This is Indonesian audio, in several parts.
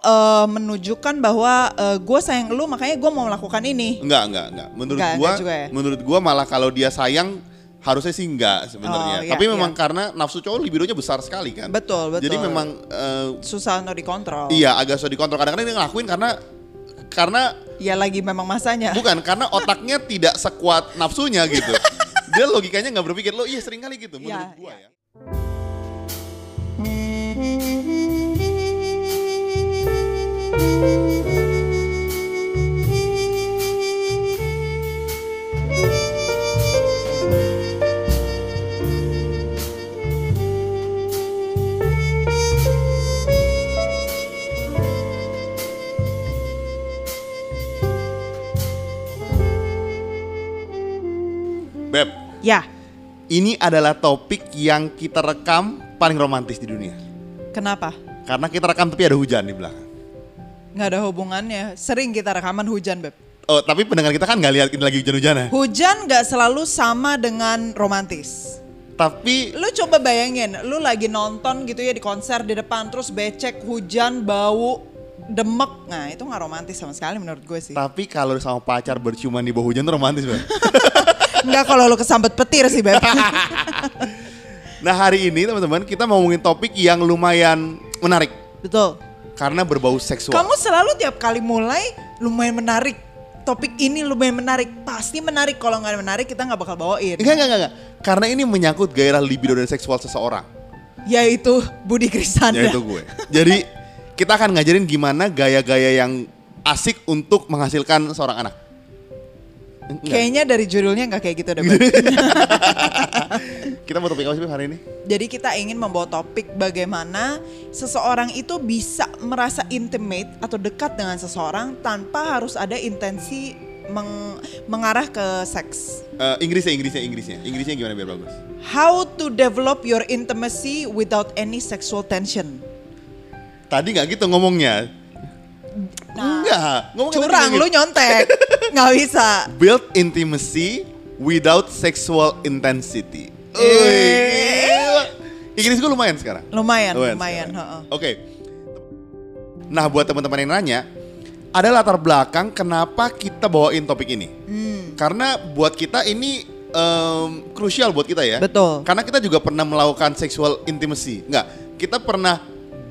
eh, menunjukkan bahwa gue sayang lu makanya gue mau melakukan ini. Enggak, enggak, enggak. Menurut Enggak, gua, enggak juga ya? menurut gua malah kalau dia sayang harusnya sih enggak sebenarnya. Oh, iya, Tapi iya. memang karena nafsu cowok libidonya besar sekali kan. Betul, betul. Jadi memang eh, susah untuk dikontrol. iya agak susah dikontrol. Kadang-kadang dia ngelakuin karena karena Ya lagi memang masanya. bukan karena otaknya tidak sekuat nafsunya gitu. Dia logikanya nggak berpikir lo iya sering kali gitu menurut Iya, gua iya. ya. Beb, Ya, ini adalah topik yang kita rekam paling romantis di dunia. kenapa? Karena kita rekam tapi ada hujan di belakang. Nggak ada hubungannya. Sering kita rekaman hujan, Beb. Oh, tapi pendengar kita kan nggak lihat ini lagi hujan-hujan ya. Hujan nggak selalu sama dengan romantis. Tapi Lu coba bayangin, lu lagi nonton gitu ya di konser di depan terus becek hujan bau demek. Nah, itu nggak romantis sama sekali menurut gue sih. tapi kalau sama pacar berciuman di bawah hujan tuh romantis banget. Enggak kalau lu kesambet petir sih, Beb. nah hari ini teman-teman kita mau ngomongin topik yang lumayan menarik Betul. Karena berbau seksual. Kamu selalu tiap kali mulai lumayan menarik. Topik ini lumayan menarik. Pasti menarik. Kalau nggak menarik kita nggak bakal bawain. Enggak, enggak, enggak, enggak. Karena ini menyangkut gairah libido dan seksual seseorang. Yaitu Budi Krisanda. Yaitu gue. Jadi kita akan ngajarin gimana gaya-gaya yang asik untuk menghasilkan seorang anak. Enggak. Kayaknya dari judulnya nggak kayak gitu deh. Kita mau topik apa sih hari ini? Jadi kita ingin membawa topik bagaimana seseorang itu bisa merasa intimate atau dekat dengan seseorang tanpa harus ada intensi meng- mengarah ke seks. Eh, Inggrisnya, Inggrisnya, Inggrisnya. Inggrisnya gimana biar bagus? How to develop your intimacy without any sexual tension. Tadi nggak gitu ngomongnya. Nah, Enggak, ngomongnya tadi Curang lu gitu. nyontek. nggak bisa. Build intimacy without sexual intensity. Eh. Gila. Inggris gue lumayan sekarang. Lumayan, lumayan. heeh. Oke. Nah, buat teman-teman yang nanya, ada latar belakang kenapa kita bawain topik ini. Hmm, Karena buat kita ini em, krusial buat kita ya. Betul. Karena kita juga pernah melakukan sexual intimacy. Enggak, kita pernah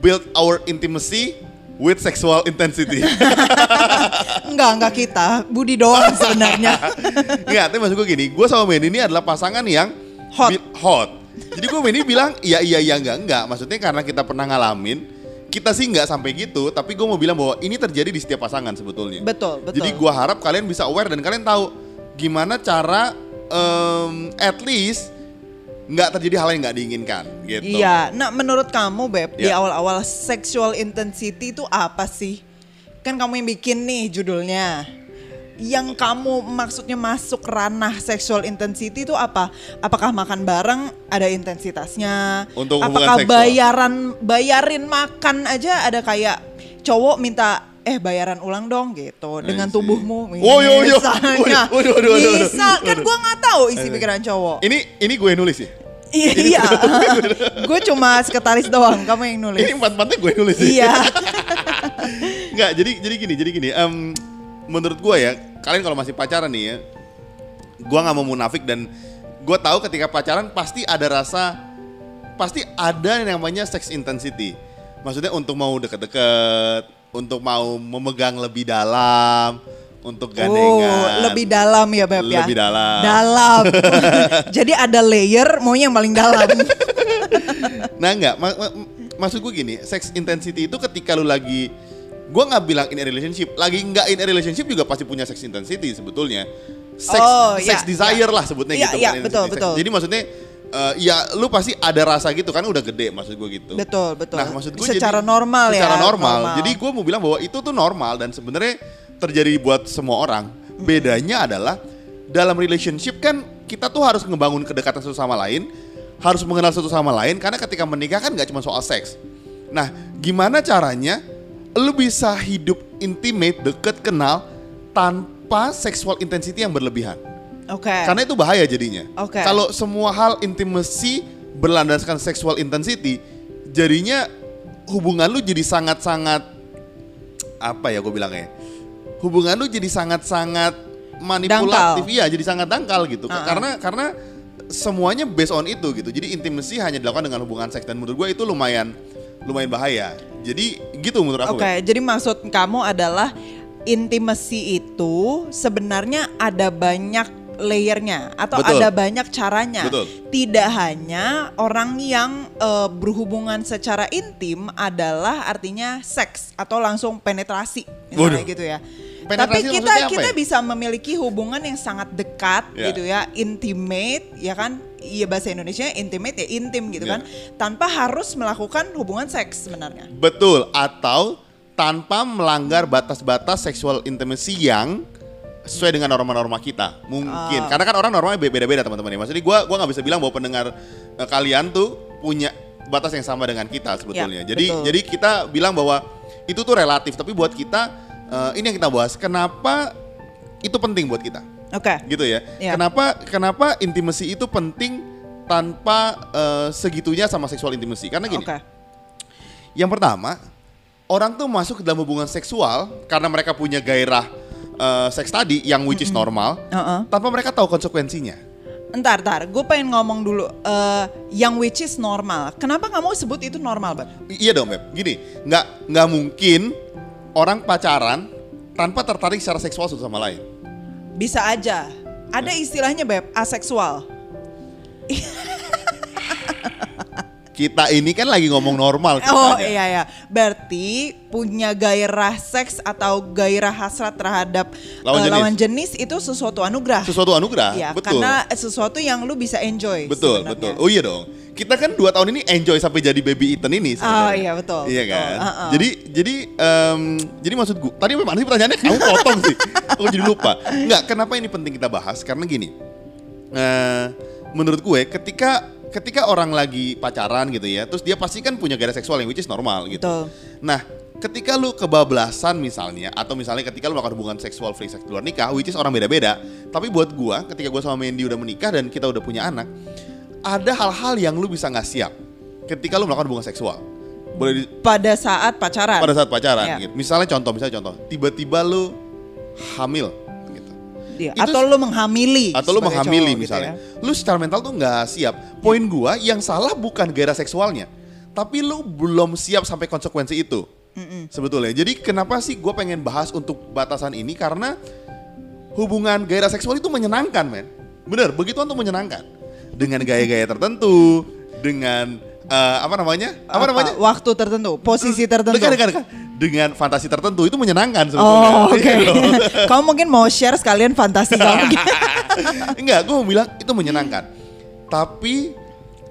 build our intimacy with sexual intensity. Enggak, enggak kita. Budi doang sebenarnya. Enggak, tapi maksud gue gini, gue sama Mandy ini adalah pasangan yang Hot. hot. Jadi gue Mandy bilang, iya iya iya enggak enggak. Maksudnya karena kita pernah ngalamin, kita sih enggak sampai gitu, tapi gue mau bilang bahwa ini terjadi di setiap pasangan sebetulnya. betul, betul. Jadi gue harap kalian bisa aware dan kalian tahu gimana cara em, at least nggak terjadi hal yang nggak diinginkan gitu. Iya, nah menurut kamu Beb, di Ya. awal-awal sexual intensity itu apa sih? Kan kamu yang bikin nih judulnya. Yang kamu maksudnya masuk ranah sexual intensity itu apa? Apakah makan bareng ada intensitasnya? Untuk Apakah seksual. bayaran bayarin makan aja ada kayak cowok minta eh bayaran ulang dong gitu dengan tubuhmu Oh, yo, yo. misalnya Waduh, waduh, waduh, waduh, bisa kan gua nggak tahu isi pikiran cowok Ini ini gue nulis ya. Iya, iya. gue cuma sekretaris doang, kamu yang nulis. Ini empat empatnya gue nulis. ya. Iya. Nggak, jadi jadi gini, jadi gini. em, menurut gue ya, kalian kalau masih pacaran nih ya, gue nggak mau munafik dan gue tahu ketika pacaran pasti ada rasa, pasti ada yang namanya sex intensity. Maksudnya untuk mau deket-deket, untuk mau memegang lebih dalam, untuk gandengan. Oh, lebih dalam ya Beb ya. Lebih dalam. Dalam. Jadi ada layer, maunya yang paling dalam. Nah enggak, ma- ma- maksud gue gini, sex intensity itu ketika lu lagi gue nggak bilang in a relationship, lagi nggak in a relationship juga pasti punya sex intensity sebetulnya. Sex, Oh, sex iya, desire iya. lah sebutnya Iya, gitu. iya, betul, sex. betul. Jadi maksudnya eh, ya lu pasti ada rasa gitu kan udah gede maksud gue gitu. betul, betul. Nah maksud gue Secara jadi, normal ya. Secara normal. Jadi gue mau bilang bahwa itu tuh normal dan sebenarnya terjadi buat semua orang. Bedanya adalah dalam relationship kan kita tuh harus ngebangun kedekatan satu sama lain, harus mengenal satu sama lain karena ketika menikah kan nggak cuma soal seks. Nah, gimana caranya lu bisa hidup intimate, deket, kenal tanpa sexual intensity yang berlebihan? Oke. Karena itu bahaya jadinya. Oke. Kalau semua hal intimacy berlandaskan sexual intensity, jadinya hubungan lu jadi sangat-sangat apa ya gue bilangnya? Hubungan lu jadi sangat-sangat manipulatif, Dangkal. iya jadi sangat dangkal gitu. Ah, ah. Karena karena semuanya based on itu gitu. Jadi intimacy hanya dilakukan dengan hubungan seks dan menurut gue itu lumayan lumayan bahaya. Jadi gitu menurut aku. Oke, Beb. jadi maksud kamu adalah intimasi itu sebenarnya ada banyak layernya atau Betul. ada banyak caranya. Betul. Tidak hanya orang yang eh, berhubungan secara intim adalah artinya seks atau langsung penetrasi misalnya Waduh. gitu ya. Penetrasi Tapi kita kita ya? bisa memiliki hubungan yang sangat dekat Ya. gitu ya, intimate ya kan? Iya bahasa Indonesia intimate ya intim gitu Ya. kan, tanpa harus melakukan hubungan seks sebenarnya. Betul atau tanpa melanggar batas-batas sexual intimacy yang sesuai dengan norma-norma kita mungkin Ah. karena kan orang normanya be- beda-beda teman-teman ya maksudnya gua gua nggak bisa bilang bahwa pendengar eh, kalian tuh punya batas yang sama dengan kita sebetulnya Ya, jadi betul. jadi kita bilang bahwa itu tuh relatif tapi buat kita eh, ini yang kita bahas kenapa itu penting buat kita Oke. gitu ya. Ya. Kenapa kenapa intimacy itu penting tanpa eh, segitunya sama seksual intimacy? Karena gini. Oke. Yang pertama, orang tuh masuk ke dalam hubungan seksual karena mereka punya gairah eh, seks tadi yang which is normal, Heeh. tanpa mereka tahu konsekuensinya. Entar, entar. Gue pengen ngomong dulu. eh, yang which is normal. Kenapa kamu sebut itu normal? I- iya dong, Beb. Gini, nggak nggak mungkin orang pacaran tanpa tertarik secara seksual satu sama lain. Bisa aja. Ada istilahnya, Beb, aseksual. Kita ini kan lagi ngomong normal. Oh ceritanya. iya ya. Berarti punya gairah seks atau gairah hasrat terhadap Lawan eh, jenis. lawan jenis itu sesuatu anugerah. Sesuatu anugerah, Iya, betul. karena sesuatu yang lu bisa enjoy. Betul, sebenarnya. betul. Oh iya dong. Kita kan dua tahun ini enjoy sampai jadi baby Ethan ini. sebenarnya. Oh, iya, betul, Iya betul. kan. Uh-uh. Jadi jadi em, jadi maksud gua tadi apa sih pertanyaannya? Kamu potong sih. Aku jadi lupa. Enggak, kenapa ini penting kita bahas? Karena gini. eh, menurut gue ketika ketika orang lagi pacaran gitu ya, terus dia pasti kan punya gairah seksual yang which is normal gitu. Betul. Nah, ketika lu kebablasan misalnya atau misalnya ketika lu melakukan hubungan seksual free sex di luar nikah, which is orang beda-beda. Tapi buat gua, ketika gua sama Mandy udah menikah dan kita udah punya anak, ada hal-hal yang lu bisa nggak siap ketika lu melakukan hubungan seksual. Boleh di- Pada saat pacaran. pada saat pacaran Iya. gitu. Misalnya contoh, misalnya contoh, tiba-tiba lu hamil. Iya, Itu- atau lu menghamili. Atau lu menghamili cowok gitu misalnya. ya. Lu secara mental tuh nggak siap. Poin gua yang salah bukan gairah seksualnya, tapi lu belum siap sampai konsekuensi itu. Sebetulnya. Jadi kenapa sih gue pengen bahas untuk batasan ini karena hubungan gairah seksual itu menyenangkan, men. Bener, begitu tuh menyenangkan. Dengan gaya-gaya tertentu, dengan eh, apa namanya? Apa, namanya? Waktu tertentu, posisi tertentu. Dekat, dekat, dekat. Dengan fantasi tertentu itu menyenangkan sebetulnya. Oh, oke. Iya loh. kamu mungkin mau share sekalian fantasi kamu. Enggak, gue mau bilang itu menyenangkan. Tapi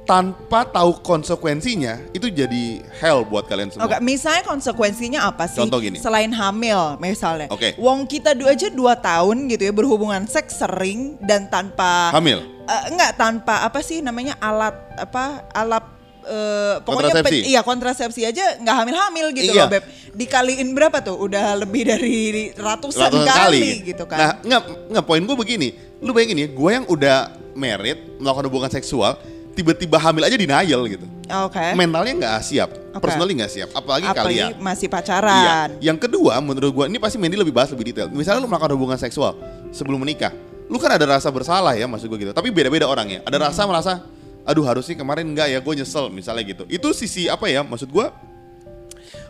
tanpa tahu konsekuensinya itu jadi hell buat kalian semua. Oke, misalnya konsekuensinya apa sih? Contoh gini. Selain hamil, misalnya. Oke. Wong kita dua aja dua tahun gitu ya berhubungan seks sering dan tanpa Hamil. Eh, enggak tanpa apa sih namanya alat apa alat eh, pokoknya pe- Kontrasepsi. iya kontrasepsi aja nggak hamil-hamil gitu Iya. loh beb dikaliin berapa tuh udah lebih dari ratusan, Ratusan kali, gitu kan Nah, enggak, enggak poin gue begini. Lu bayangin ya, gue yang udah married, melakukan hubungan seksual, tiba-tiba hamil aja denial gitu. oke Mentalnya nggak siap, Oke. personally nggak siap, apalagi, apalagi kalian. masih Iya. pacaran Yang kedua, menurut gue ini pasti Mandy lebih bahas lebih detail. Misalnya lu melakukan hubungan seksual sebelum menikah, lu kan ada rasa bersalah ya, maksud gue gitu. Tapi beda-beda orangnya. Ada rasa merasa, aduh harusnya kemarin enggak ya, gue nyesel misalnya gitu. Itu sisi apa ya, maksud gue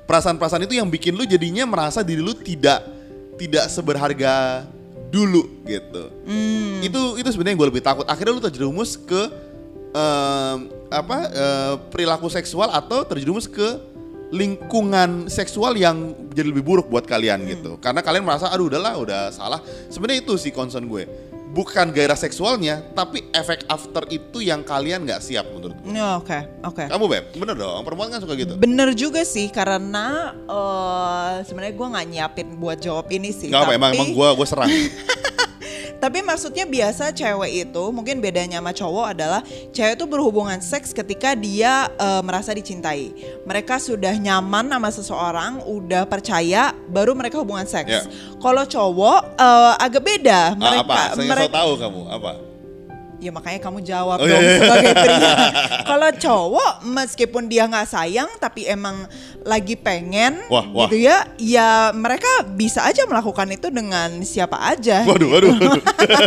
perasaan-perasaan itu yang bikin lu jadinya merasa diri lu tidak tidak seberharga dulu gitu. Itu itu sebenarnya gue lebih takut. Akhirnya lu terjerumus ke em, apa eh, perilaku seksual atau terjerumus ke lingkungan seksual yang jadi lebih buruk buat kalian gitu. Karena kalian merasa aduh udahlah udah salah. Sebenarnya itu sih concern gue. Bukan gairah seksualnya, tapi efek after itu yang kalian nggak siap menurut gue. Ya, oke oke Kamu beb, bener dong. Perempuan kan suka gitu. Bener juga sih karena eh, sebenarnya gue nggak nyiapin buat jawab ini sih. Gak apa, emang tapi- emang gue gue serang. Tapi maksudnya biasa cewek itu mungkin bedanya sama cowok adalah cewek itu berhubungan seks ketika dia eh, merasa dicintai. Mereka sudah nyaman sama seseorang, udah percaya, baru mereka hubungan seks. Ya. Kalau cowok eh, agak beda. Ah, Mereka apa? Saya mereka tahu kamu apa? Ya makanya kamu jawab Oh, dong iya, iya. sebagai pria. Kalau cowok meskipun dia nggak sayang tapi emang lagi pengen Wah, wah. gitu ya, ya mereka bisa aja melakukan itu dengan siapa aja. Waduh, waduh.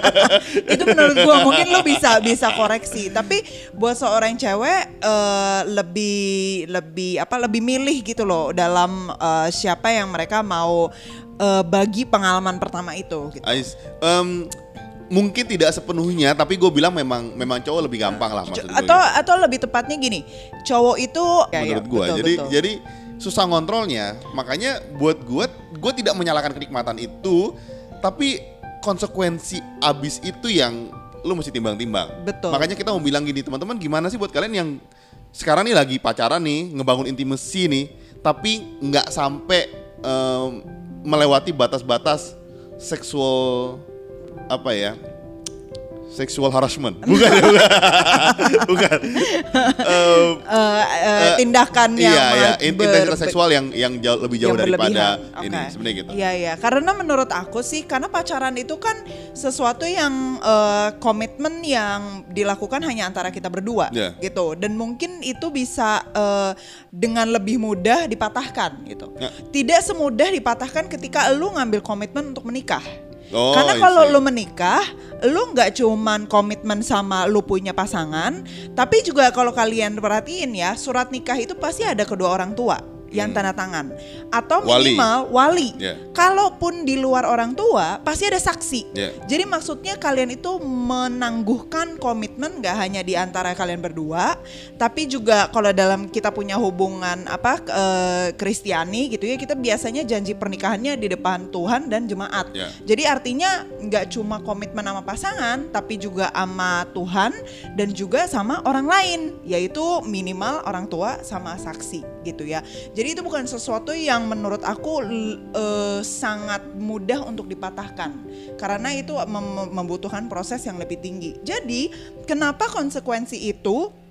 itu menurut gua mungkin lo bisa bisa koreksi tapi buat seorang cewek eh, lebih lebih apa lebih milih gitu loh dalam eh, siapa yang mereka mau eh, bagi pengalaman pertama itu gitu. Ais, em, mungkin tidak sepenuhnya, tapi gue bilang memang memang cowok lebih gampang lah maksud gue. atau atau lebih tepatnya gini cowok itu ya, ya, menurut gue. betul, Jadi betul. jadi susah ngontrolnya. Makanya buat gue, gue tidak menyalahkan kenikmatan itu, tapi konsekuensi abis itu yang lu mesti timbang-timbang. Betul. Makanya kita mau bilang gini, teman-teman, gimana sih buat kalian yang sekarang nih lagi pacaran nih, ngebangun intimasi nih, tapi nggak sampai em, melewati batas-batas seksual apa ya? Seksual harassment. Bukan, ya, bukan. bukan. Em, Eh, eh, tindakan yang iya, iya, intensitas seksual yang yang jauh lebih jauh yang daripada berlebihan. ini sebenarnya gitu. Iya iya, karena menurut aku sih karena pacaran itu kan sesuatu yang eh, komitmen yang dilakukan hanya antara kita berdua Iya. gitu dan mungkin itu bisa eh, dengan lebih mudah dipatahkan gitu. Ya. Tidak semudah dipatahkan ketika lu ngambil komitmen untuk menikah. Oh, Karena kalau lu menikah, lu nggak cuman komitmen sama lu punya pasangan, tapi juga kalau kalian perhatiin ya, surat nikah itu pasti ada kedua orang tua yang tanda tangan atau Hmm. Wali. minimal wali. Ya. Kalaupun di luar orang tua, pasti ada saksi. Ya. Jadi maksudnya kalian itu menangguhkan komitmen nggak hanya di antara kalian berdua, tapi juga kalau dalam kita punya hubungan apa eh, Kristiani gitu ya, kita biasanya janji pernikahannya di depan Tuhan dan jemaat. Ya. Jadi artinya nggak cuma komitmen sama pasangan, tapi juga sama Tuhan dan juga sama orang lain, yaitu minimal orang tua sama saksi gitu ya. Jadi itu bukan sesuatu yang menurut aku eh, sangat mudah untuk dipatahkan, karena itu mem- membutuhkan proses yang lebih tinggi. Jadi kenapa konsekuensi itu?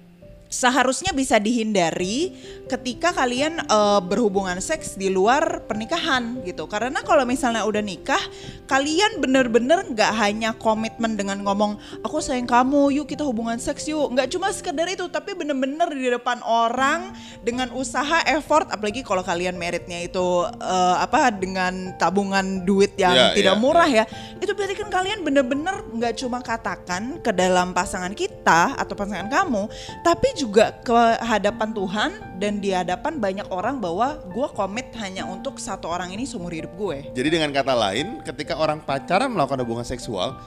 Seharusnya bisa dihindari ketika kalian eh, berhubungan seks di luar pernikahan gitu. Karena kalau misalnya udah nikah kalian bener-bener nggak hanya komitmen dengan ngomong aku sayang kamu yuk kita hubungan seks yuk. Nggak cuma sekedar itu tapi bener-bener di depan orang dengan usaha effort. Apalagi kalau kalian meritnya itu eh, apa dengan tabungan duit yang Ya, tidak ya, murah ya. itu berarti kan kalian bener-bener nggak cuma katakan ke dalam pasangan kita atau pasangan kamu tapi juga ke hadapan Tuhan dan di hadapan banyak orang bahwa gue komit hanya untuk satu orang ini seumur hidup gue Jadi dengan kata lain, ketika orang pacaran melakukan hubungan seksual,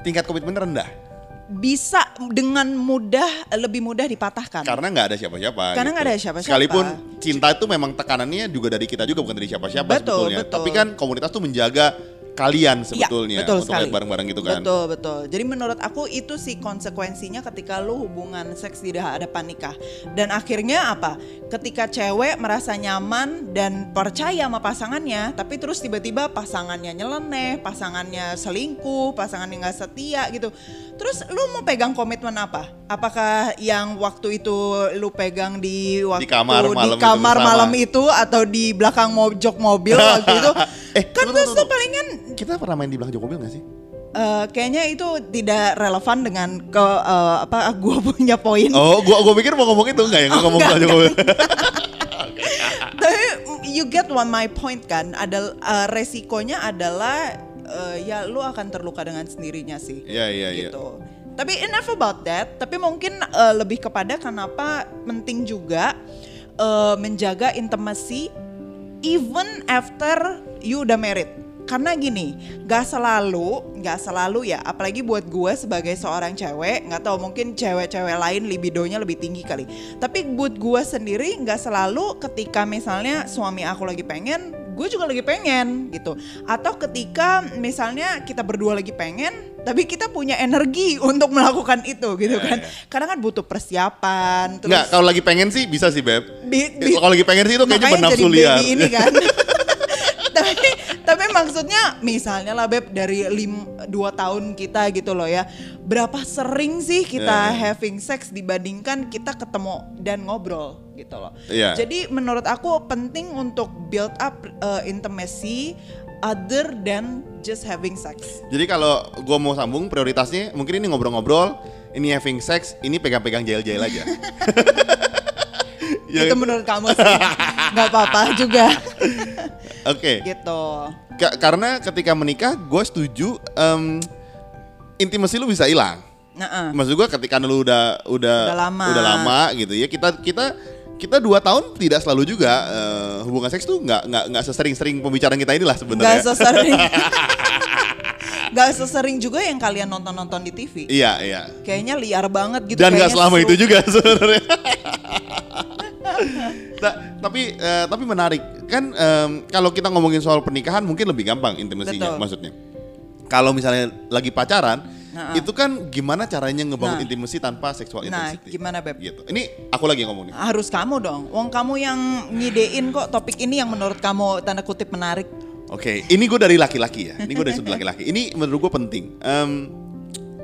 tingkat komitmen rendah bisa dengan mudah lebih mudah dipatahkan karena nggak ada siapa-siapa. gitu. Karena nggak ada siapa-siapa. Sekalipun cinta itu memang tekanannya juga dari kita juga bukan dari siapa-siapa Betul, sebetulnya. betul. Tapi kan komunitas tuh menjaga kalian Iya, sebetulnya betul untuk sekali. bareng-bareng gitu kan. Betul betul. Jadi menurut aku itu sih konsekuensinya ketika lu hubungan seks di hadapan nikah. Dan akhirnya apa? Ketika cewek merasa nyaman dan percaya sama pasangannya, tapi terus tiba-tiba pasangannya nyeleneh, pasangannya selingkuh, pasangannya nggak setia gitu. Terus lu mau pegang komitmen apa? Apakah yang waktu itu lu pegang di waktu kamar di malam itu kamar bersama? malam itu atau di belakang mo- jok mobil waktu itu? Eh, kan terus tuh palingan Kita pernah main di belakang mobil gak sih? Eh, kayaknya itu tidak relevan dengan ke eh, apa gue punya poin. Oh, gua gua pikir mau ngomong itu enggak ya? Nggak ngomong enggak, belakang mobil. Tapi you get one my point kan? Ada eh, resikonya adalah eh, ya lu akan terluka dengan sendirinya sih. Iya, iya, iya. gitu. Tapi enough about that. Tapi mungkin eh, lebih kepada kenapa penting juga eh, menjaga intimacy even after you udah married. Karena gini, gak selalu, gak selalu ya, apalagi buat gue sebagai seorang cewek, nggak tahu mungkin cewek-cewek lain libidonya lebih tinggi kali. Tapi buat gue sendiri nggak selalu ketika misalnya suami aku lagi pengen, gue juga lagi pengen gitu. Atau ketika misalnya kita berdua lagi pengen, tapi kita punya energi untuk melakukan itu gitu Ya, kan. ya. Karena kan butuh persiapan. Terus Enggak, kalau lagi pengen sih bisa sih, Beb. Bi- bi- Kalau lagi pengen sih itu kayaknya bernafsu liar. ini kan. tapi tapi maksudnya misalnya lah beb dari lim, dua tahun kita gitu loh ya berapa sering sih kita Ya, ya. having sex dibandingkan kita ketemu dan ngobrol gitu loh Iya. jadi menurut aku penting untuk build up uh, intimacy other than just having sex Jadi kalau gue mau sambung prioritasnya mungkin ini ngobrol-ngobrol ini having sex, ini pegang-pegang jail-jail aja. Ya, Itu menurut kamu sih. Gak apa-apa juga. Oke. gitu. Ka- karena ketika menikah, gue setuju um, intimasi lu bisa hilang. Nah, Maksud gue ketika lu udah udah Udah lama. udah lama gitu ya kita kita kita dua tahun tidak selalu juga eh, hubungan seks tuh nggak nggak nggak sesering-sering pembicaraan kita inilah Gak sebenarnya. sesering. Gak sesering juga yang kalian nonton-nonton di TV. Iya iya. Kayaknya liar banget gitu. Dan kayaknya selama itu seru. juga sebenarnya. Nah, tapi eh, tapi menarik kan em, kalau kita ngomongin soal pernikahan mungkin lebih gampang intimasinya Betul. maksudnya. Kalau misalnya lagi pacaran, Nah, itu kan gimana caranya ngebangun Nah. intimasi tanpa seksual Nah, intensity. gimana Beb? Gitu. Ini aku lagi ngomong nih. Harus kamu dong. Wong kamu yang ngidein kok topik ini yang menurut kamu tanda kutip menarik. Oke, ini gue dari laki-laki ya. Ini gue dari sudut laki-laki. Ini menurut gue penting. Em,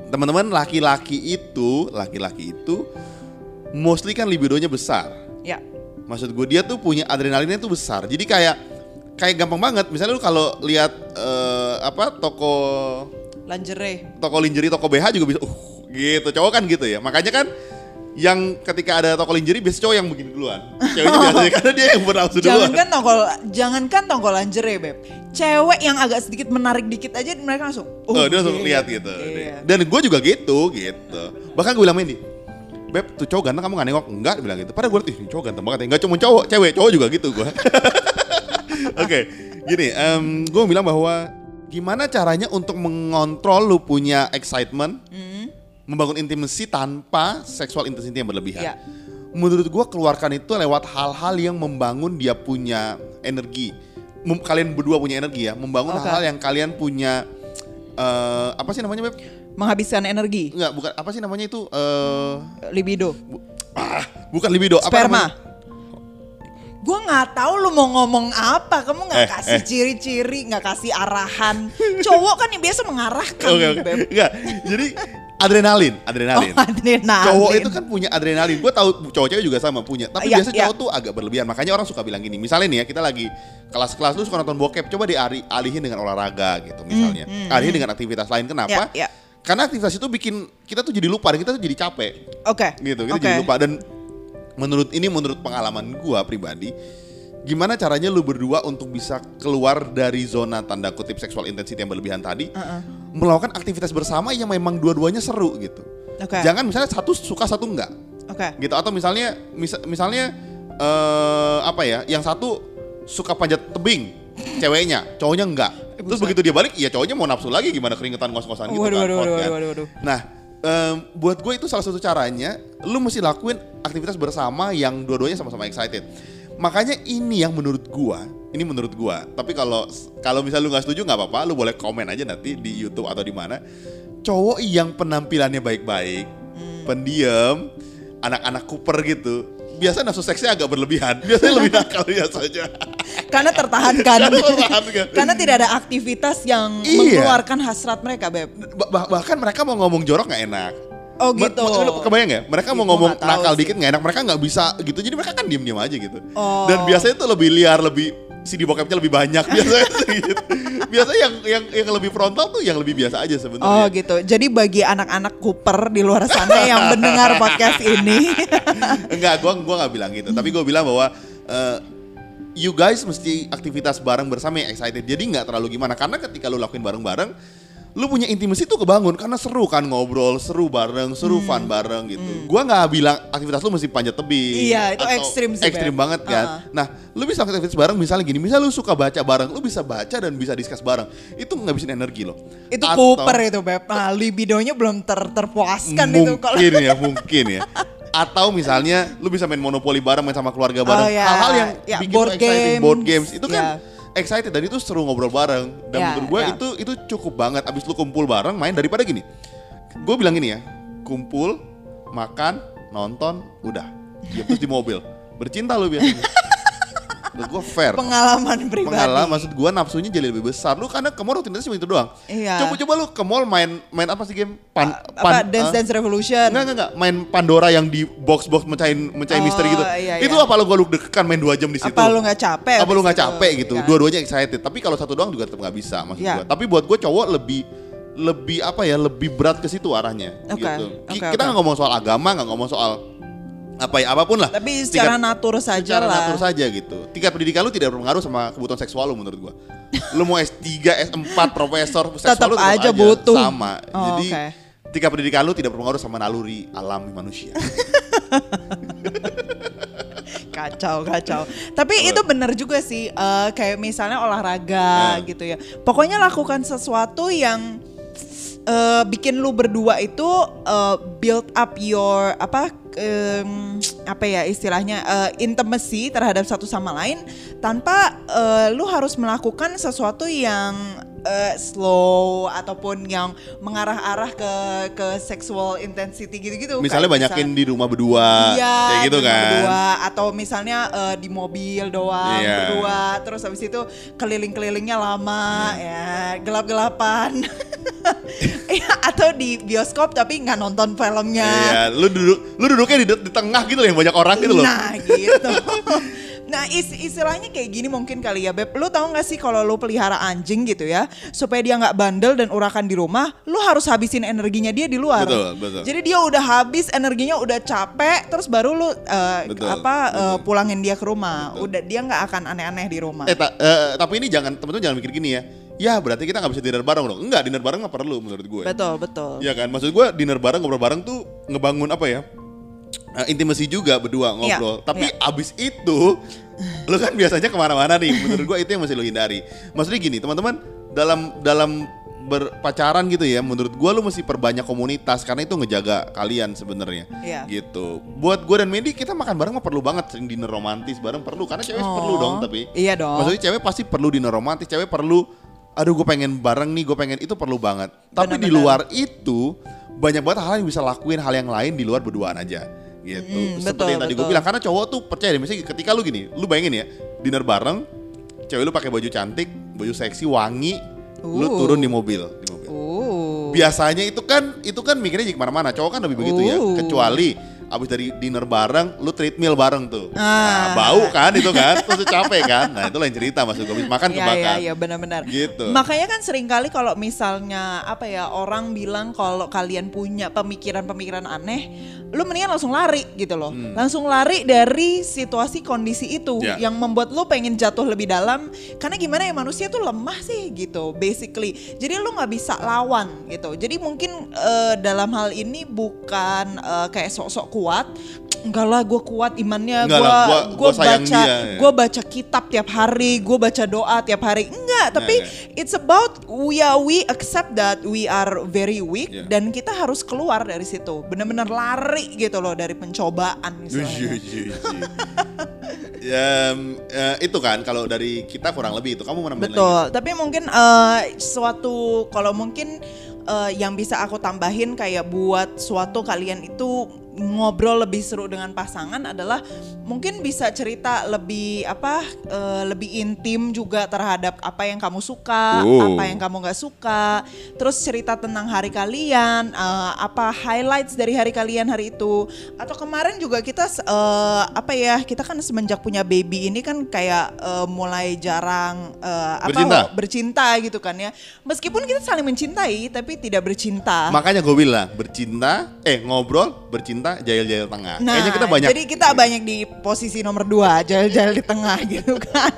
teman-teman, laki-laki itu, laki-laki itu, mostly kan libidonya besar. Maksud gue dia tuh punya adrenalinnya tuh besar. Jadi kayak kayak gampang banget. Misalnya lu kalau lihat eh, apa toko Lingerie. toko lingerie, toko BH juga bisa. Uh, gitu. Cowok kan gitu ya. Makanya kan yang ketika ada toko lingerie biasa cowok yang begini duluan. Ceweknya biasanya karena dia yang bernafsu duluan. Jangankan toko jangankan toko lingerie, Beb. Cewek yang agak sedikit menarik dikit aja mereka langsung. Oh, dia langsung iya, lihat gitu. Iya. Dan gue juga gitu, gitu. Bahkan gue bilang Mendy, Beb, tuh cowok ganteng kamu gak nengok? Enggak, bilang gitu. Padahal gue liat, ih ini cowok ganteng banget ya. Enggak cuma cowok, cewek, cowok juga gitu gue. Oke, gini, gue bilang bahwa gimana caranya untuk mengontrol lu punya excitement, Hmm. membangun intimacy tanpa seksual intensity yang berlebihan. Iya. Menurut gue keluarkan itu lewat hal-hal yang membangun dia punya energi. Mem- kalian berdua punya energi ya, membangun hal-hal yang kalian punya eh, apa sih namanya Beb? Menghabiskan energi, Enggak, bukan apa sih namanya itu eh libido, bu- ah, bukan libido, apa sperma. namanya? Gue nggak tahu lu mau ngomong apa. Kamu nggak Eh, kasih eh. ciri-ciri, nggak kasih arahan. Cowok kan yang biasa mengarahkan, Oke, oke. Beb. Enggak. Jadi adrenalin, adrenalin. Oh, adrenalin. Cowok itu kan punya adrenalin. Gue tahu cowok cewek juga sama punya. Tapi Iya, biasa iya. cowok tuh agak berlebihan. Makanya orang suka bilang gini. Misalnya nih ya, kita lagi kelas-kelas lu suka nonton bokep, coba dialihin dengan olahraga gitu misalnya. Alihin dengan aktivitas lain. Kenapa? Iya, iya. Karena aktivitas itu bikin kita tuh jadi lupa dan kita tuh jadi capek. Oke. gitu kita Oke. jadi lupa dan menurut ini menurut pengalaman gua pribadi gimana caranya lu berdua untuk bisa keluar dari zona tanda kutip seksual intensity yang berlebihan tadi melakukan aktivitas bersama yang memang dua-duanya seru gitu Oke. jangan misalnya satu suka satu enggak Oke. gitu atau misalnya misa- misalnya eh apa ya yang satu suka panjat tebing ceweknya cowoknya enggak terus buset. begitu dia balik ya cowoknya mau nafsu lagi gimana keringetan ngos-ngosan gitu Waduh, kan waduh, waduh, kan. waduh, waduh. Nah, em, buat gue itu salah satu caranya, lu mesti lakuin aktivitas bersama yang dua-duanya sama-sama excited. Makanya ini yang menurut gua, ini menurut gua. Tapi kalau kalau misalnya lu nggak setuju nggak apa-apa, lu boleh komen aja nanti di YouTube atau di mana. Cowok yang penampilannya baik-baik, pendiam, anak-anak Cooper gitu. Biasa nafsu seksnya agak berlebihan. Biasanya lebih nakal biasanya. Karena tertahankan. Karena tertahankan. Karena tidak ada aktivitas yang Iya. mengeluarkan hasrat mereka, Beb. Ba- bah- bahkan mereka mau ngomong jorok nggak enak. Oh, gitu. ma- kebayang ya? Mereka Ih, mau ngomong nakal sih. dikit nggak enak, mereka nggak bisa gitu. Jadi mereka kan diem-diem aja gitu. Oh. Dan biasanya tuh lebih liar, lebih CD bokepnya lebih banyak biasanya gitu. Biasanya yang yang yang lebih frontal tuh yang lebih biasa aja Oh sebenarnya. gitu. Jadi bagi anak-anak Cooper di luar sana yang mendengar podcast ini, Enggak, gua gua nggak bilang gitu. Tapi gua bilang bahwa eh, you guys mesti aktivitas bareng bersama yang excited. Jadi nggak terlalu gimana karena ketika lu lakuin bareng-bareng lu punya intimasi tuh kebangun karena seru kan ngobrol, seru bareng, seru Hmm. fun bareng gitu. Gua nggak bilang aktivitas lu mesti panjat tebing. Iya, itu ekstrim sih, Ekstrim banget kan. Uh-uh. Nah, lu bisa aktivitas bareng misalnya gini, misalnya lu suka baca bareng, lu bisa baca dan bisa discuss bareng. Itu ngabisin energi loh. itu Atau- Cooper itu, Beb. Nah, libidonya belum ter terpuaskan itu kalau mungkin ya mungkin ya atau misalnya lu bisa main monopoli bareng main sama keluarga bareng Oh, ya. hal-hal yang Ya, bikin board exciting board games. games itu kan Ya. Excited dan itu seru ngobrol bareng. Dan Ya, menurut gue ya. itu itu cukup banget. Abis lu kumpul bareng main daripada gini. Gue bilang gini ya kumpul makan nonton udah. Ya, terus di mobil. Bercinta lu biasanya gue fair pengalaman pribadi. pengalaman maksud gua nafsunya jadi lebih besar lu karena ke mall rutinitas cuma itu doang Iya. coba coba lu ke mall main main apa sih game pan, apa pan- Dance ah? Dance Revolution. Enggak, enggak, enggak. Main Pandora yang di box-box mecahin mecahin Oh, misteri gitu. iya, Itu iya. apa lu gua lu deg-degan main 2 jam di situ? Apa lu nggak capek Apa lu itu? capek gitu? Iya. Dua-duanya excited. Tapi kalau satu doang juga tetap nggak bisa maksud Iya. gua. Tapi buat gua cowok lebih lebih apa ya lebih berat ke situ arahnya Oke, gitu. Oke, kita nggak ngomong soal agama, nggak ngomong soal apa ya apa pun lah. Tapi secara Tingkat- natur saja secara lah. natur saja gitu. Tingkat pendidikan lu tidak berpengaruh sama kebutuhan seksual lu menurut gua. lu mau S3, S4, profesor, seksual Tetap lu tetap aja butuh. sama. Oh, Jadi oke. tingkat pendidikan lu tidak berpengaruh sama naluri alami manusia. Kacau, kacau. Tapi itu bener juga sih, eh, kayak misalnya olahraga Nah. gitu ya. Pokoknya lakukan sesuatu yang eh, bikin lu berdua itu eh, build up your apa em, apa ya istilahnya eh, intimacy terhadap satu sama lain tanpa eh, lu harus melakukan sesuatu yang eh, slow ataupun yang mengarah-arah ke ke sexual intensity gitu-gitu. Misalnya Kayak banyakin misal- di rumah berdua, Iya, kayak gitu di rumah kan. Berdua atau misalnya eh, di mobil doang Iya. berdua, terus habis itu keliling-kelilingnya lama, ya gelap-gelapan. Iya, atau di bioskop tapi nggak nonton filmnya. Iya, lu duduk lu duduknya di, di tengah gitu loh yang banyak orang gitu loh. Nah gitu. Nah is- istilahnya kayak gini mungkin kali ya Beb. Lu tahu gak sih kalau lu pelihara anjing gitu ya. Supaya dia nggak bandel dan urakan di rumah. Lu harus habisin energinya dia di luar. Betul, betul. Jadi dia udah habis energinya udah capek. Terus baru lu eh, Betul, apa eh, betul. pulangin dia ke rumah. Udah dia nggak akan aneh-aneh di rumah. Eh, ta- eh, tapi ini jangan teman-teman jangan mikir gini ya. Ya berarti kita nggak bisa dinner bareng dong. Enggak, dinner bareng nggak perlu menurut gue. Betul betul. Iya kan, maksud gue dinner bareng ngobrol bareng tuh ngebangun apa ya? Uh, intimasi juga berdua ngobrol. Iya, Tapi iya. abis itu, lu kan biasanya ke mana-mana nih. Menurut gue itu yang mesti lu hindari. Maksudnya gini, teman-teman dalam dalam berpacaran gitu ya, menurut gue lu mesti perbanyak komunitas karena itu ngejaga kalian sebenarnya. Iya. Gitu. Buat gue dan Mendy kita makan bareng mah perlu banget sering dinner romantis bareng perlu karena cewek Oh, perlu dong tapi. iya dong. Maksudnya cewek pasti perlu dinner romantis, cewek perlu aduh gue pengen bareng nih, gue pengen itu perlu banget. Tapi di Benar-benar. luar itu banyak banget hal yang bisa lakuin hal yang lain di luar berduaan aja gitu. Mm, Seperti betul, yang tadi gue bilang karena cowok tuh percaya deh misalnya ketika lu gini, lu bayangin ya, dinner bareng, cewek lu pakai baju cantik, baju seksi, wangi, lu Uh. turun di mobil, di mobil. Uh. Biasanya itu kan itu kan mikirnya jadi ke mana-mana, cowok kan lebih begitu ya. Uh. Kecuali abis dari dinner bareng, lu treadmill bareng tuh. Ah. Nah, bau kan itu kan, terus capek kan. Nah itu lain cerita maksud gue, makan Iya kebakar. iya iya benar-benar. Gitu. Makanya kan sering kali kalau misalnya apa ya orang bilang kalau kalian punya pemikiran-pemikiran aneh, lu mendingan langsung lari gitu loh. Langsung lari dari situasi kondisi itu Hmm. Ya. yang membuat lu pengen jatuh lebih dalam. Karena gimana ya manusia tuh lemah sih gitu basically. Jadi lu nggak bisa lawan gitu. Jadi mungkin eh, dalam hal ini bukan eh, kayak sok-sok kuat. Enggak lah gue kuat imannya gue gue baca ya. gue baca kitab tiap hari, gue baca doa tiap hari. Enggak, tapi enggak. it's about we are we accept that we are very weak Yeah. dan kita harus keluar dari situ. Bener-bener lari gitu loh dari pencobaan misalnya. ya, eh, itu kan kalau dari kita kurang lebih itu kamu mau nambahin lagi? Betul, tapi mungkin eh, suatu kalau mungkin eh, yang bisa aku tambahin kayak buat suatu kalian itu ngobrol lebih seru dengan pasangan adalah mungkin bisa cerita lebih apa eh, lebih intim juga terhadap apa yang kamu suka, Oh. apa yang kamu nggak suka, terus cerita tentang hari kalian, eh, apa highlights dari hari kalian hari itu, atau kemarin juga kita eh, apa ya kita kan semenjak punya baby ini kan kayak eh, mulai jarang apa Bercinta. bercinta gitu kan ya, meskipun kita saling mencintai tapi tidak bercinta. Makanya gue bilang bercinta, eh ngobrol, bercinta, jahil-jahil tengah. Nah, Kayaknya kita banyak. jadi kita banyak di posisi nomor dua, jalan-jalan di tengah gitu kan.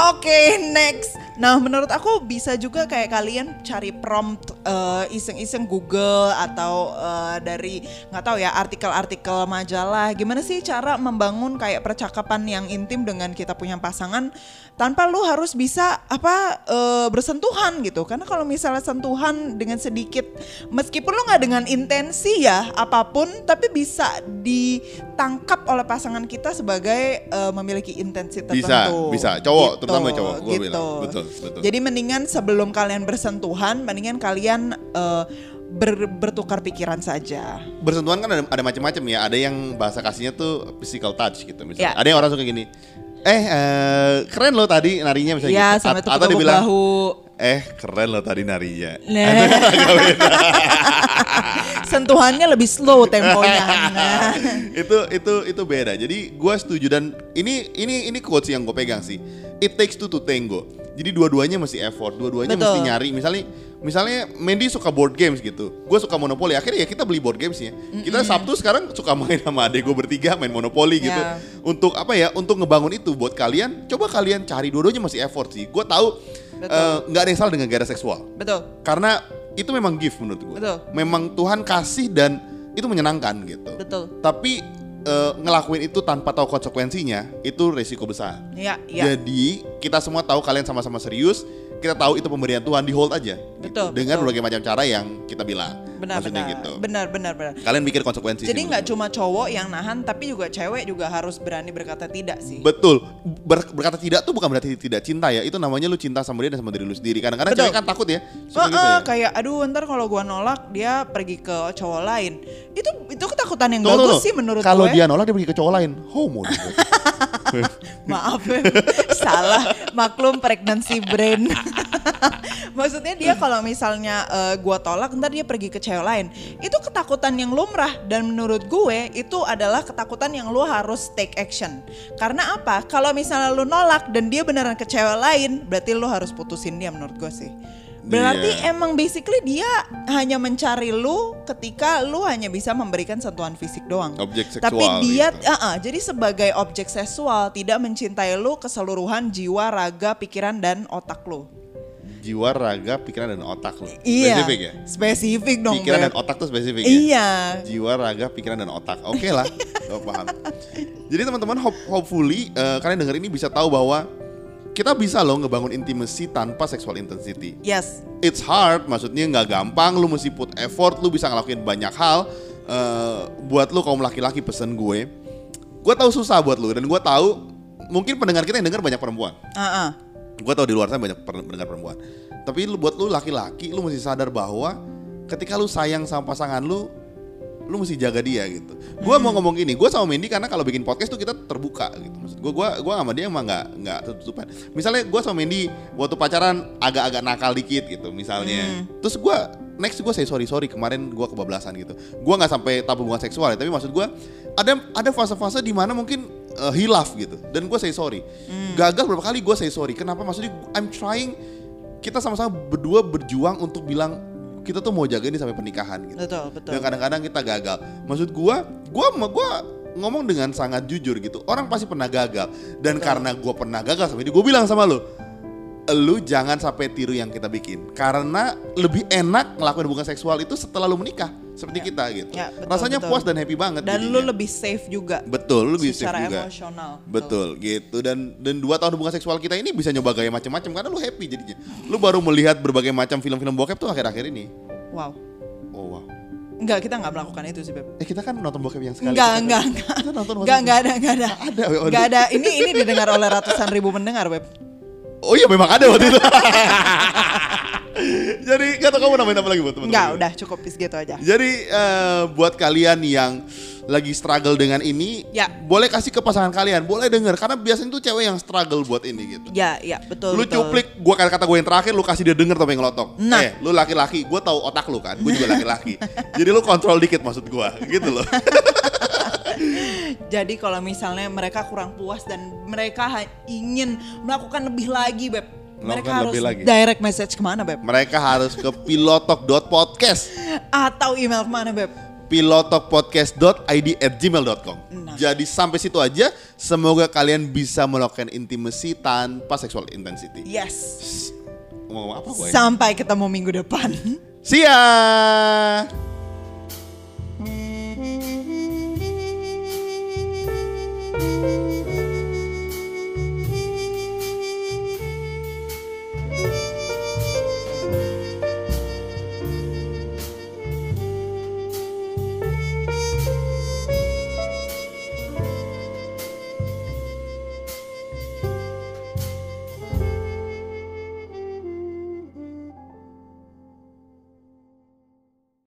Oke, next. Nah, menurut aku bisa juga kayak kalian cari prompt eh, iseng-iseng Google atau eh, dari nggak tahu ya artikel-artikel majalah. Gimana sih cara membangun kayak percakapan yang intim dengan kita punya pasangan tanpa lu harus bisa apa eh, bersentuhan gitu. Karena kalau misalnya sentuhan dengan sedikit, meskipun lu nggak dengan intensi ya apa pun, tapi bisa ditangkap oleh pasangan kita sebagai eh, memiliki intensi tertentu. Bisa, bisa. Cowok, terutama cowok, gua gitu. bilang. Betul, betul. Jadi mendingan sebelum kalian bersentuhan, mendingan kalian eh, ber- bertukar pikiran saja. bersentuhan kan ada, ada macam-macam ya. Ada yang bahasa kasihnya tuh physical touch gitu misalnya. Ya. Ada yang orang suka gini. Eh, eh, keren lo tadi narinya misalnya Ya, gitu. sampai A- atau dibilang, bahu. Eh keren lo tadi narinya. Nah. Sentuhannya lebih slow temponya. Nah. itu itu itu beda. Jadi gua setuju dan ini ini ini quotes yang gue pegang sih. It takes two to tango. Jadi dua-duanya mesti effort, dua-duanya Betul. mesti nyari. Misalnya, misalnya Mandy suka board games gitu, gue suka monopoli. Akhirnya ya kita beli board gamesnya. Kita Sabtu sekarang suka main sama adek gue bertiga main monopoli gitu. Ya. Untuk apa ya? Untuk ngebangun itu buat kalian. Coba kalian cari dua-duanya masih effort sih. Gue tahu eh, nggak ada yang salah dengan gairah seksual. Betul. Karena itu memang gift menurut gue. Betul. Memang Tuhan kasih dan itu menyenangkan gitu. Betul. Tapi eh, ngelakuin itu tanpa tahu konsekuensinya itu resiko besar. Ya, ya. Jadi kita semua tahu kalian sama-sama serius. Kita tahu itu pemberian Tuhan di hold aja. gitu. Betul, Dengan betul. berbagai macam cara yang kita bilang. Benar, Maksudnya benar. gitu. Benar, benar, benar. Kalian mikir konsekuensi. Jadi nggak cuma cowok yang nahan, tapi juga cewek juga harus berani berkata tidak sih. Betul. Ber- berkata tidak tuh bukan berarti tidak cinta ya. Itu namanya lu cinta sama dia dan sama diri lu sendiri. Kadang-kadang cewek kan takut ya. Suka gitu ya. kayak aduh ntar kalau gua nolak dia pergi ke cowok lain. Itu itu ketakutan yang Tunggu, bagus sih menurut Kalau dia nolak dia pergi ke cowok lain. Homo. Maaf salah maklum pregnancy brain. Maksudnya dia kalau misalnya eh, gua tolak ntar dia pergi ke cewek lain. Itu ketakutan yang lumrah dan menurut gue itu adalah ketakutan yang lu harus take action. Karena apa? Kalau misalnya lu nolak dan dia beneran ke cewek lain, berarti lu harus putusin dia menurut gue sih. Berarti Iya. emang basically dia hanya mencari lu ketika lu hanya bisa memberikan sentuhan fisik doang. Objek Tapi seksual dia gitu. Ah, ah, jadi sebagai objek seksual tidak mencintai lu keseluruhan jiwa, raga, pikiran dan otak lu. Jiwa, raga, pikiran dan otak lu. Iya. Spesifik ya? Spesifik dong. Pikiran Beb. dan otak tuh spesifik ya? Iya. jiwa, raga, pikiran dan otak. Oke lah, gue paham. Jadi teman-teman, hope- hopefully eh, kalian denger ini bisa tahu bahwa kita bisa loh ngebangun intimacy tanpa sexual intensity. Yes. It's hard, maksudnya nggak gampang. Lu mesti put effort, lu bisa ngelakuin banyak hal. Eh, buat lu kaum laki-laki pesen gue, gue tahu susah buat lu dan gue tahu mungkin pendengar kita yang denger banyak perempuan. Ah, ah. Gue tau di luar sana banyak pendengar perempuan. Tapi lu buat lu laki-laki, lu mesti sadar bahwa ketika lu sayang sama pasangan lu, lu mesti jaga dia gitu. Gue mau ngomong gini, gue sama Mendy karena kalau bikin podcast tuh kita terbuka gitu. Maksud gue, gue, gue sama dia emang nggak nggak tutupan. Misalnya gue sama Mendy waktu pacaran agak-agak nakal dikit gitu, misalnya. Terus gue next gue say sorry sorry kemarin gue kebablasan gitu. Gue nggak sampai tabu hubungan seksual ya, tapi maksud gue ada ada fase-fase di mana mungkin uh, hilaf gitu. Dan gue say sorry. Gagal berapa kali gue say sorry. Kenapa? Maksudnya I'm trying kita sama-sama berdua berjuang untuk bilang kita tuh mau jaga ini sampai pernikahan gitu. Betul, betul. Dan kadang-kadang kita gagal. Maksud gua, gua sama gua ngomong dengan sangat jujur gitu. Orang pasti pernah gagal. Dan karena gua pernah gagal sama ini, gua bilang sama lu, lu jangan sampai tiru yang kita bikin. Karena lebih enak ngelakuin hubungan seksual itu setelah lu menikah, seperti kita gitu. Ya, betul, Rasanya betul. puas dan happy banget. Dan jadinya. lu lebih safe juga. betul, lu lebih safe juga. emosional. Betul gitu dan dan dua tahun hubungan seksual kita ini bisa nyoba gaya macam-macam karena lu happy jadinya. Lu baru melihat berbagai macam film-film bokep tuh akhir-akhir ini. Wow. Oh wow. Enggak, kita nggak melakukan itu sih, Beb. Eh kita kan nonton bokep yang sekali. Enggak, kita- enggak, enggak. Kita nonton Enggak, enggak ada, enggak ada. Ada, waduh. Enggak ada. Ini ini didengar oleh ratusan ribu pendengar, Beb. Oh iya memang ada waktu itu. Jadi gak tau kamu namain apa lagi buat teman-teman? Enggak, udah cukup pis gitu aja. Jadi eh, buat kalian yang lagi struggle dengan ini, Ya. boleh kasih ke pasangan kalian, boleh denger karena biasanya tuh cewek yang struggle buat ini gitu. Ya, ya, betul. lu betul. cuplik gua kata-kata gue yang terakhir lu kasih dia denger tapi ngelotok Nah. eh lu laki-laki gue tahu otak lu kan gue juga laki-laki jadi lu kontrol dikit maksud gua gitu loh Jadi kalau misalnya mereka kurang puas dan mereka ingin melakukan lebih lagi, Beb. Mereka harus lagi. direct message ke mana, Beb? mereka harus ke pilotok.podcast Atau email ke mana, Beb? pilotokpodcast.id at gmail.com Nah. Jadi sampai situ aja Semoga kalian bisa melakukan intimacy tanpa sexual intensity Yes. Ngomong apa gue? Sampai ketemu minggu depan. See ya Música